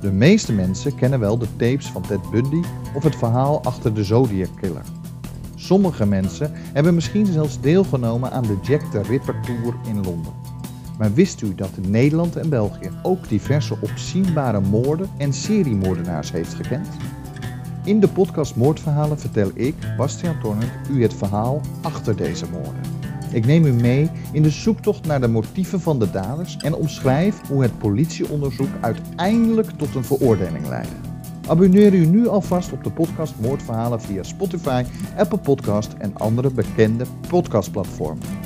De meeste mensen kennen wel de tapes van Ted Bundy of het verhaal achter de Zodiac Killer. Sommige mensen hebben misschien zelfs deelgenomen aan de Jack the Ripper Tour in Londen. Maar wist u dat Nederland en België ook diverse opzienbare moorden en seriemoordenaars heeft gekend? In de podcast Moordverhalen vertel ik, Bastiaan Tornert, u het verhaal achter deze moorden. Ik neem u mee in de zoektocht naar de motieven van de daders en omschrijf hoe het politieonderzoek uiteindelijk tot een veroordeling leidde. Abonneer u nu alvast op de podcast Moordverhalen via Spotify, Apple Podcast en andere bekende podcastplatformen.